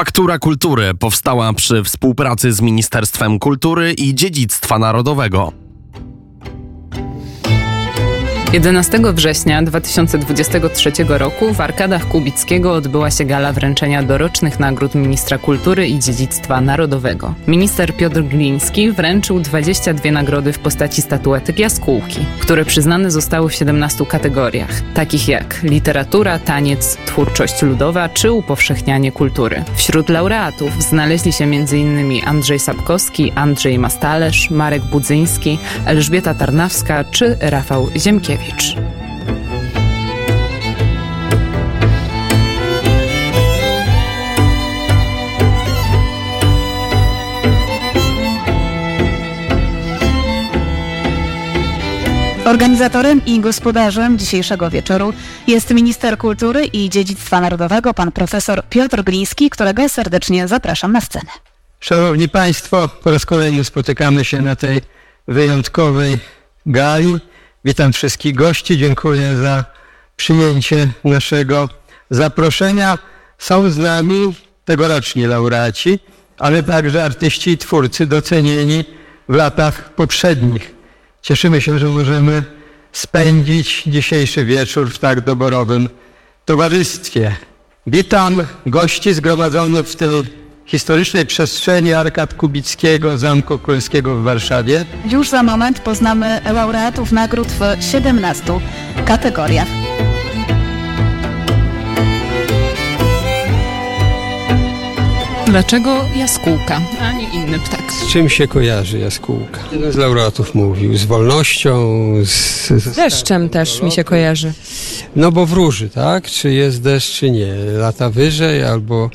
Faktura Kultury powstała przy współpracy z Ministerstwem Kultury i Dziedzictwa Narodowego. 11 września 2023 roku w Arkadach Kubickiego odbyła się gala wręczenia dorocznych nagród Ministra Kultury i Dziedzictwa Narodowego. Minister Piotr Gliński wręczył 22 nagrody w postaci statuetek jaskółki, które przyznane zostały w 17 kategoriach, takich jak literatura, taniec, twórczość ludowa czy upowszechnianie kultury. Wśród laureatów znaleźli się m.in. Andrzej Sapkowski, Andrzej Mastalerz, Marek Budzyński, Elżbieta Tarnawska czy Rafał Ziemkiewicz. Organizatorem i gospodarzem dzisiejszego wieczoru jest minister kultury i dziedzictwa narodowego, pan profesor Piotr Gliński, którego serdecznie zapraszam na scenę. Szanowni Państwo, po raz kolejny spotykamy się na tej wyjątkowej gali. Witam wszystkich gości, dziękuję za przyjęcie naszego zaproszenia. Są z nami tegoroczni laureaci, ale także artyści i twórcy docenieni w latach poprzednich. Cieszymy się, że możemy spędzić dzisiejszy wieczór w tak doborowym towarzystwie. Witam gości zgromadzonych w tej historycznej przestrzeni Arkad Kubickiego Zamku Królewskiego w Warszawie. Już za moment poznamy laureatów nagród w 17 kategoriach. Dlaczego jaskółka, a nie inny ptak? Z czym się kojarzy jaskółka? Jeden z laureatów mówił, z wolnością, z... Z deszczem też mi się kojarzy. No bo wróży, tak? Czy jest deszcz, czy nie. Lata wyżej albo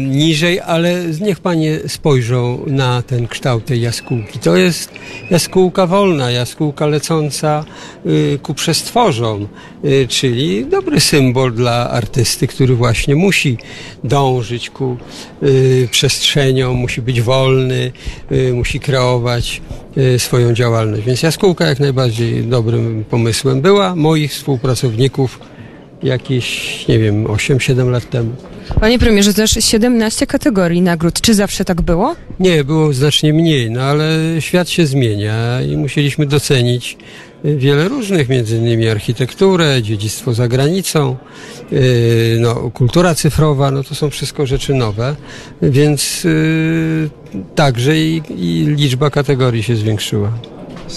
niżej, ale niech panie spojrzą na ten kształt tej jaskółki. To jest jaskółka wolna, jaskółka lecąca y, ku przestworzom, y, czyli dobry symbol dla artysty, który właśnie musi dążyć ku y, przestrzeniom, musi być wolny, y, musi kreować y, swoją działalność. Więc jaskółka jak najbardziej dobrym pomysłem była. Moich współpracowników jakieś, nie wiem, 8-7 lat temu. Panie premierze, też 17 kategorii nagród. Czy zawsze tak było? Nie, było znacznie mniej, no ale świat się zmienia i musieliśmy docenić y, wiele różnych, między innymi architekturę, dziedzictwo za granicą, yy, no, kultura cyfrowa, no to są wszystko rzeczy nowe, więc yy, także i, i liczba kategorii się zwiększyła.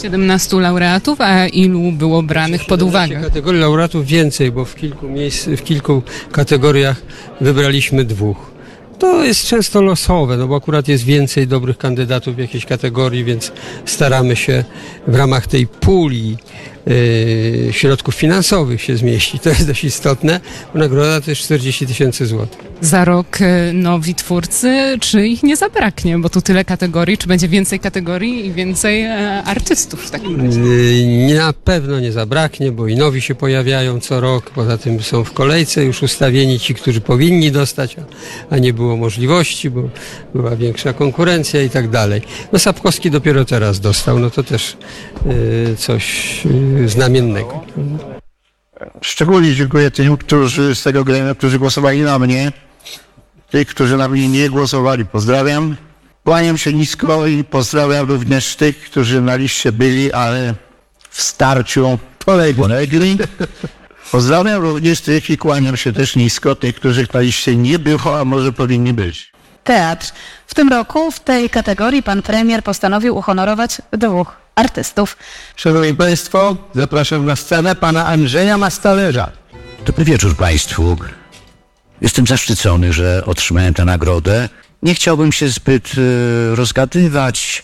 17 laureatów, a ilu było branych pod uwagę? Kategorii laureatów więcej, bo w kilku miejsc, w kilku kategoriach wybraliśmy dwóch. To jest często losowe, no bo akurat jest więcej dobrych kandydatów w jakiejś kategorii, więc staramy się w ramach tej puli yy, środków finansowych się zmieścić. To jest dość istotne, bo nagroda to jest 40 tysięcy złotych. Za rok e, nowi twórcy, czy ich nie zabraknie? Bo tu tyle kategorii, czy będzie więcej kategorii i więcej e, artystów w takim razie? Yy, Na pewno nie zabraknie, bo i nowi się pojawiają co rok. Poza tym są w kolejce już ustawieni ci, którzy powinni dostać, a nie było możliwości, bo była większa konkurencja i tak dalej. No Sapkowski dopiero teraz dostał, no to też yy, coś yy, znamiennego. Szczególnie dziękuję tym, którzy z tego gremia, którzy głosowali na mnie. Tych, którzy na mnie nie głosowali, pozdrawiam. Kłaniam się nisko i pozdrawiam również tych, którzy na liście byli, ale w starciu polegli. Pozdrawiam również tych i kłaniam się też nisko tych, którzy na liście nie było, a może powinni być. Teatr. W tym roku w tej kategorii pan premier postanowił uhonorować dwóch artystów. Szanowni Państwo, zapraszam na scenę pana Andrzeja Mastalerza. Dobry wieczór Państwu. Jestem zaszczycony, że otrzymałem tę nagrodę. Nie chciałbym się zbyt e, rozgadywać.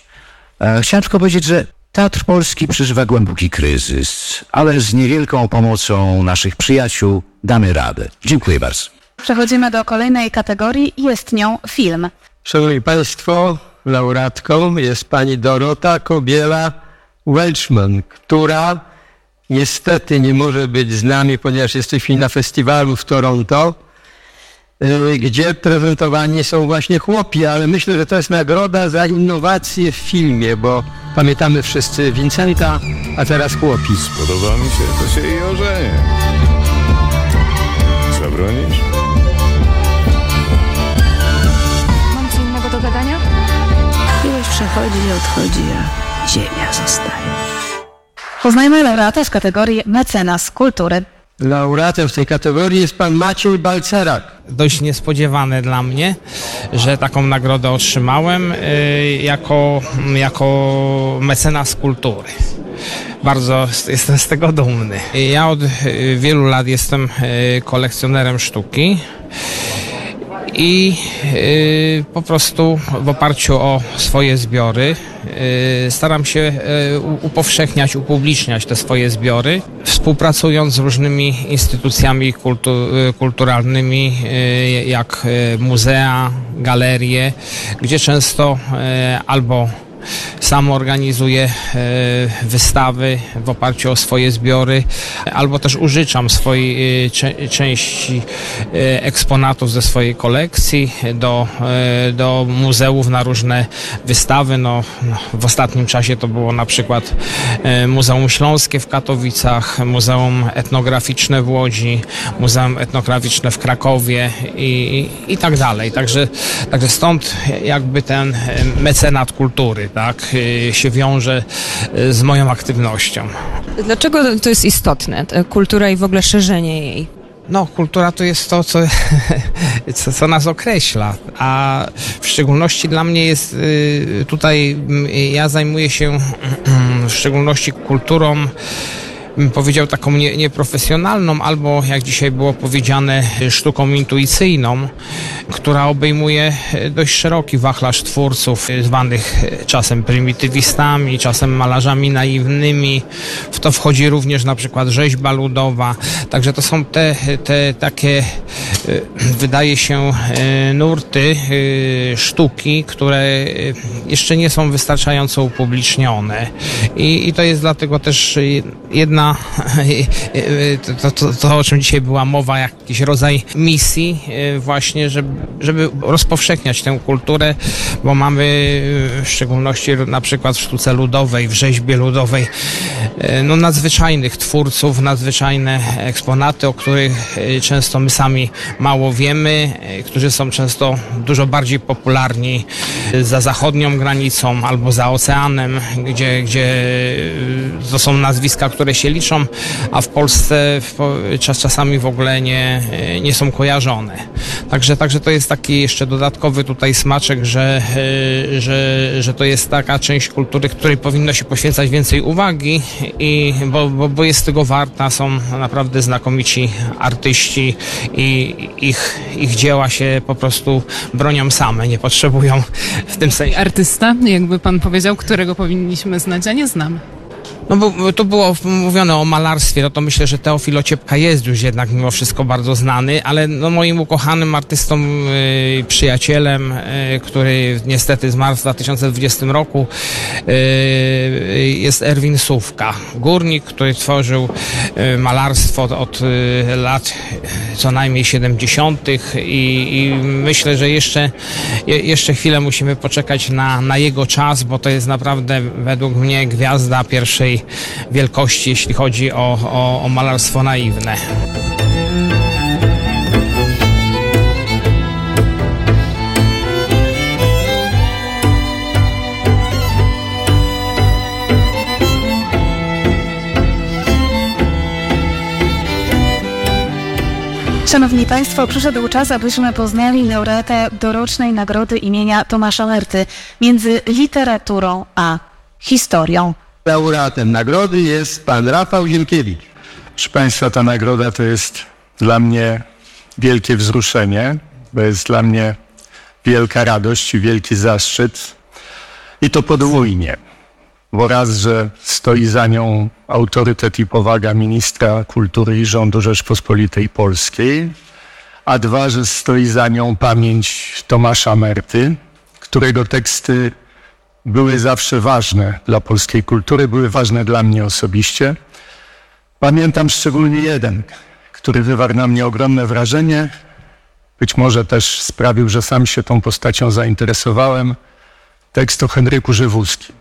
E, chciałem tylko powiedzieć, że Teatr Polski przeżywa głęboki kryzys, ale z niewielką pomocą naszych przyjaciół damy radę. Dziękuję bardzo. Przechodzimy do kolejnej kategorii. Jest nią film. Szanowni Państwo, laureatką jest pani Dorota Kobiela Welchman, która niestety nie może być z nami, ponieważ jesteśmy na festiwalu w Toronto, Y, gdzie prezentowani są właśnie chłopi, ale myślę, że to jest nagroda za innowacje w filmie, bo pamiętamy wszyscy Vincenta, a teraz chłopi. Spodoba mi się, to się i ożenię. Zabronisz? Mam co innego do gadania? Miłość przechodzi i odchodzi, a ziemia zostaje. Poznajmy laureata z kategorii mecenas kultury. Laureatem w tej kategorii jest pan Maciej Balcerak. dość niespodziewane dla mnie, że taką nagrodę otrzymałem y, jako, jako mecenas kultury. Bardzo jestem z tego dumny. Ja od y, wielu lat jestem y, kolekcjonerem sztuki i y, po prostu w oparciu o swoje zbiory y, staram się y, upowszechniać, upubliczniać te swoje zbiory, współpracując z różnymi instytucjami kultu, y, kulturalnymi, y, jak y, muzea, galerie, gdzie często albo sam organizuję e, wystawy w oparciu o swoje zbiory, albo też użyczam swojej e, części e, eksponatów ze swojej kolekcji do, do muzeów na różne wystawy. No, no, w ostatnim czasie to było na przykład Muzeum Śląskie w Katowicach, Muzeum Etnograficzne w Łodzi, Muzeum Etnograficzne w Krakowie i, i, tak dalej. Także, także stąd jakby ten mecenat kultury tak, e, się wiąże e, z moją aktywnością. Dlaczego to jest istotne, kultura i w ogóle szerzenie jej? No, kultura to jest to, co, co, co nas określa, a w szczególności dla mnie jest y, tutaj, ja zajmuję się w szczególności kulturą, bym powiedział taką nie, nieprofesjonalną, albo jak dzisiaj było powiedziane, sztuką intuicyjną, która obejmuje dość szeroki wachlarz twórców, zwanych czasem prymitywistami, czasem malarzami naiwnymi. W to wchodzi również na przykład rzeźba ludowa. Także to są te, te takie, wydaje się, nurty sztuki, które jeszcze nie są wystarczająco upublicznione. I, i to jest dlatego też jedna, to, to, to, to o czym dzisiaj była mowa, jakiś rodzaj misji y, właśnie, żeby, żeby rozpowszechniać tę kulturę, bo mamy y, w szczególności na przykład w sztuce ludowej, w rzeźbie ludowej, y, no nadzwyczajnych twórców, nadzwyczajne eksponaty, o których często my sami mało wiemy, którzy są często dużo bardziej popularni za zachodnią granicą albo za oceanem, gdzie, gdzie to są nazwiska, które się liczą, a w Polsce czas, czasami w ogóle nie, nie są kojarzone. Także, także to jest taki jeszcze dodatkowy tutaj smaczek, że, y, że, że to jest taka część kultury, której powinno się poświęcać więcej uwagi, i, bo, bo, bo jest tego warta, są naprawdę znakomici artyści i ich, ich dzieła się po prostu bronią same, nie potrzebują w tym sensie. Artysta, jakby pan powiedział, którego powinniśmy znać, a nie znamy. No bo było mówione o malarstwie, no to myślę, że Teofil Ociepka jest już jednak mimo wszystko bardzo znany, ale no moim ukochanym artystą, y, przyjacielem, y, który niestety zmarł w 2020 roku, y, jest Erwin Sówka. Górnik, który tworzył y, malarstwo od y, lat co najmniej 70. I, i myślę, że jeszcze, je, jeszcze chwilę musimy poczekać na, na jego czas, bo to jest naprawdę według mnie gwiazda pierwszej wielkości, jeśli chodzi o, o, o malarstwo naiwne. Szanowni Państwo, przyszedł czas, abyśmy poznali laureatę dorocznej nagrody imienia Tomasza Lerty między literaturą a historią. Laureatem nagrody jest pan Rafał Zielkiewicz. Proszę Państwa, ta nagroda to jest dla mnie wielkie wzruszenie, bo jest dla mnie wielka radość i wielki zaszczyt. I to podwójnie. Bo raz, że stoi za nią autorytet i powaga ministra kultury i rządu Rzeczpospolitej Polskiej, a dwa, że stoi za nią pamięć Tomasza Merty, którego teksty były zawsze ważne dla polskiej kultury, były ważne dla mnie osobiście. Pamiętam szczególnie jeden, który wywarł na mnie ogromne wrażenie. Być może też sprawił, że sam się tą postacią zainteresowałem. Tekst o Henryku Żywuskim.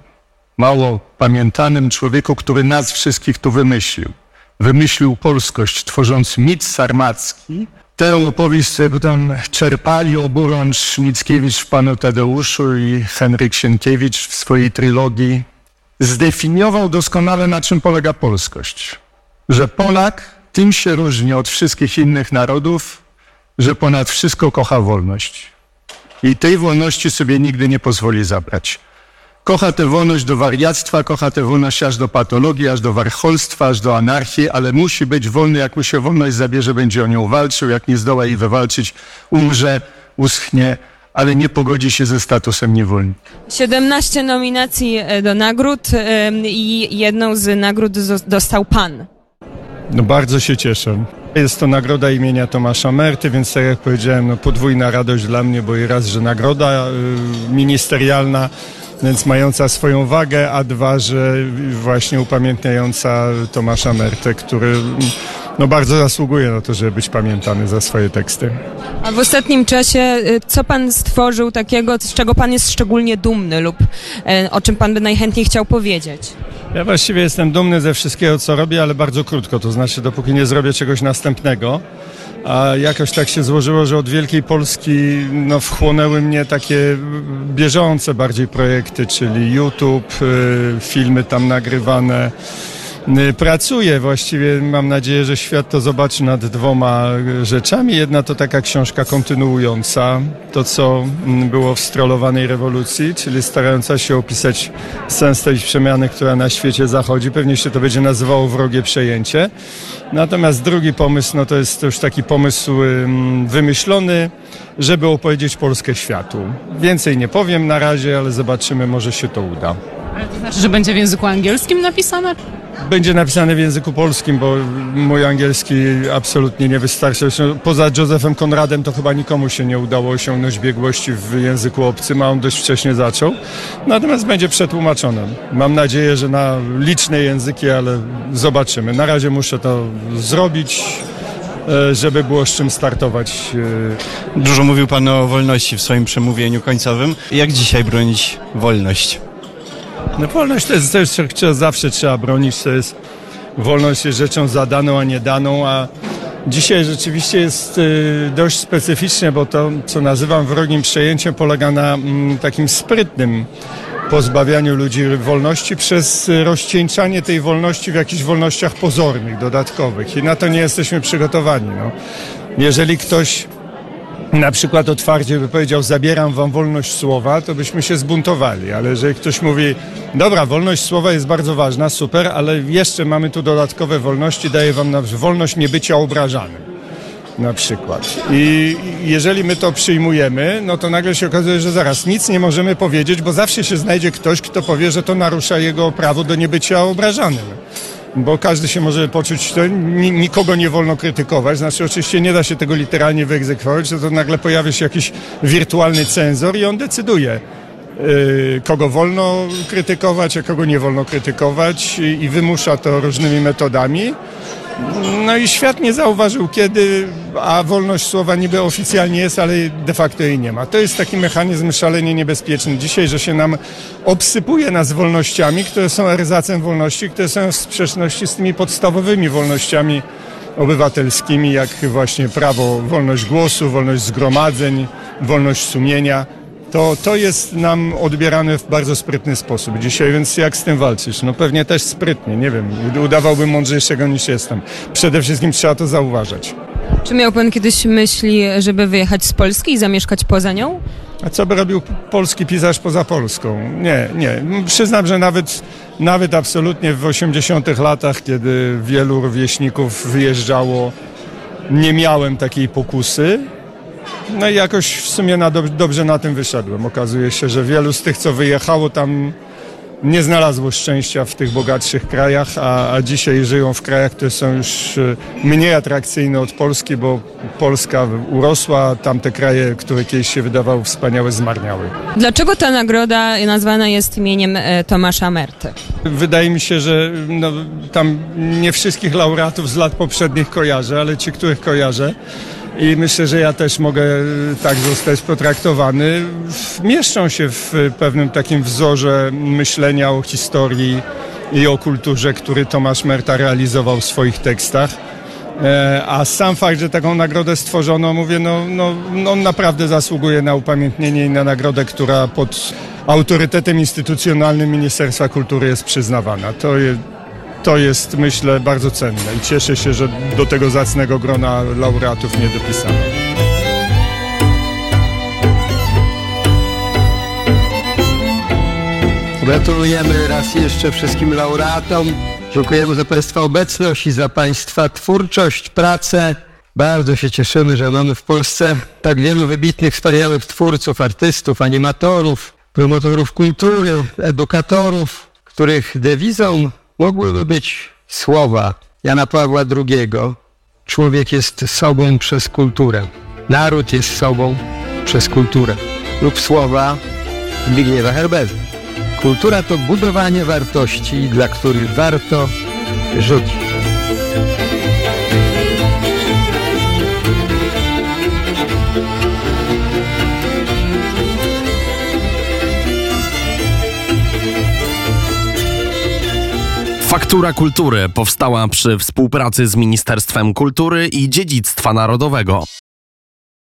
Mało pamiętanym człowieku, który nas wszystkich tu wymyślił. Wymyślił polskość, tworząc mit sarmacki, Tę opowieść sobie tam czerpali oburącz Mickiewicz w Panu Tadeuszu i Henryk Sienkiewicz w swojej trylogii. Zdefiniował doskonale, na czym polega polskość. Że Polak tym się różni od wszystkich innych narodów, że ponad wszystko kocha wolność. I tej wolności sobie nigdy nie pozwoli zabrać. Kocha tę wolność do wariactwa, kocha tę wolność aż do patologii, aż do warcholstwa, aż do anarchii, ale musi być wolny, jak mu się wolność zabierze, będzie o nią walczył, jak nie zdoła jej wywalczyć, umrze, uschnie, ale nie pogodzi się ze statusem niewolnika. 17 nominacji e, do nagród e, i jedną z nagród dostał pan. No bardzo się cieszę. Jest to nagroda imienia Tomasza Merty, więc tak jak powiedziałem, no podwójna radość dla mnie, bo i raz, że nagroda y, ministerialna, więc mająca swoją wagę, a dwa, że właśnie upamiętniająca Tomasza Mertę, który no bardzo zasługuje na to, żeby być pamiętany za swoje teksty. A w ostatnim czasie e, co pan stworzył takiego, z czego pan jest szczególnie dumny lub e, o czym pan by najchętniej chciał powiedzieć? Ja właściwie jestem dumny ze wszystkiego, co robię, ale bardzo krótko, to znaczy dopóki nie zrobię czegoś następnego. A jakoś tak się złożyło, że od Wielkiej Polski no, wchłonęły mnie takie bieżące bardziej projekty, czyli YouTube, y, filmy tam nagrywane. Y, Pracuję właściwie, mam nadzieję, że świat to zobaczy nad dwoma y, rzeczami. Jedna to taka książka kontynuująca to, co mm, było w strolowanej rewolucji, czyli starająca się opisać sens tej przemiany, która na świecie zachodzi. Pewnie się to będzie nazywało wrogie przejęcie. Natomiast drugi pomysł, no to jest już taki pomysł ym, wymyślony, żeby opowiedzieć Polskę światu. Więcej nie powiem na razie, ale zobaczymy, może się to uda. Ale to znaczy, że będzie w języku angielskim napisane? Będzie napisane w języku polskim, bo mój angielski absolutnie nie wystarcza. Zresztą Poza Josephem Konradem to chyba nikomu się nie udało osiągnąć biegłości w języku obcym, a on dość wcześnie zaczął. Natomiast będzie przetłumaczone. Mam nadzieję, że na liczne języki, ale zobaczymy. Na razie muszę to zrobić e, żeby było z czym startować. e, Dużo mówił Pan o wolności w swoim przemówieniu końcowym. Jak dzisiaj bronić wolność? No wolność to jest coś, co zawsze trzeba bronić, to jest wolność jest rzeczą zadaną, a nie daną, a dzisiaj rzeczywiście jest y, dość specyficznie, bo to, co nazywam wrogim przejęciem, polega na mm, takim sprytnym pozbawianiu ludzi wolności przez rozcieńczanie tej wolności w jakichś wolnościach pozornych, dodatkowych i na to nie jesteśmy przygotowani. No. Jeżeli ktoś na przykład otwarcie by powiedział zabieram wam wolność słowa, to byśmy się zbuntowali, ale jeżeli ktoś mówi dobra, wolność słowa jest bardzo ważna, super, ale jeszcze mamy tu dodatkowe wolności, daję wam na wolność niebycia obrażanym na przykład. I jeżeli my to przyjmujemy, no to nagle się okazuje, że zaraz nic nie możemy powiedzieć, bo zawsze się znajdzie ktoś, kto powie, że to narusza jego prawo do niebycia obrażanym bo każdy się może poczuć, to ni- nikogo nie wolno krytykować, znaczy oczywiście nie da się tego literalnie wyegzekwować, to, to nagle pojawia się jakiś wirtualny cenzor i on decyduje, yy, kogo wolno krytykować, a kogo nie wolno krytykować i wymusza to różnymi metodami. No i świat nie zauważył kiedy, a wolność słowa niby oficjalnie jest, ale de facto jej nie ma. To jest taki mechanizm szalenie niebezpieczny dzisiaj, że się nam obsypuje nas wolnościami, które są erzacem wolności, które są w sprzeczności z tymi podstawowymi wolnościami obywatelskimi, jak właśnie prawo, wolność głosu, wolność zgromadzeń, wolność sumienia. To, to jest nam odbierane w bardzo sprytny sposób dzisiaj, więc jak z tym walczyć? No pewnie też sprytnie, nie wiem, udawałbym mądrzejszego niż jestem. Przede wszystkim trzeba to zauważać. Czy miał pan kiedyś myśli, żeby wyjechać z Polski i zamieszkać poza nią? A co by robił polski pisarz poza Polską? Nie, nie. Przyznam, że nawet, nawet absolutnie w 80 latach, kiedy wielu rówieśników wyjeżdżało, nie miałem takiej pokusy. No i jakoś w sumie na dob- dobrze na tym wyszedłem. Okazuje się, że wielu z tych, co wyjechało tam nie znalazło szczęścia w tych bogatszych krajach, a, a dzisiaj żyją w krajach, które są już e, mniej atrakcyjne od Polski, bo Polska urosła, a tamte kraje, które kiedyś się wydawały wspaniałe, zmarniały. Dlaczego ta nagroda nazwana jest imieniem e, Tomasza Merty? Wydaje mi się, że no, tam nie wszystkich laureatów z lat poprzednich kojarzę, ale ci, których kojarzę, i myślę, że ja też mogę e, tak zostać potraktowany. Mieszczą się w e, pewnym takim wzorze myślenia o historii i o kulturze, który Tomasz Merta realizował w swoich tekstach. E, A sam fakt, że taką nagrodę stworzono, mówię, no, no, no on naprawdę zasługuje na upamiętnienie i na nagrodę, która pod autorytetem instytucjonalnym Ministerstwa Kultury jest przyznawana. To jest, to jest myślę, bardzo cenne i cieszę się, że do tego zacnego grona laureatów nie dopisano. Gratulujemy raz jeszcze wszystkim laureatom. Dziękujemy za Państwa obecność i za Państwa twórczość, pracę. Bardzo się cieszymy, że mamy w Polsce tak wielu wybitnych, wspaniałych twórców, artystów, animatorów, promotorów kultury, edukatorów, których dewizą mogłyby być słowa Jana Pawła II. Człowiek jest sobą przez kulturę. Naród jest sobą przez kulturę. Lub słowa Zbigniewa Herbeza. Kultura to budowanie wartości, dla których warto żyć. Faktura Kultury powstała przy współpracy z Ministerstwem Kultury i Dziedzictwa Narodowego.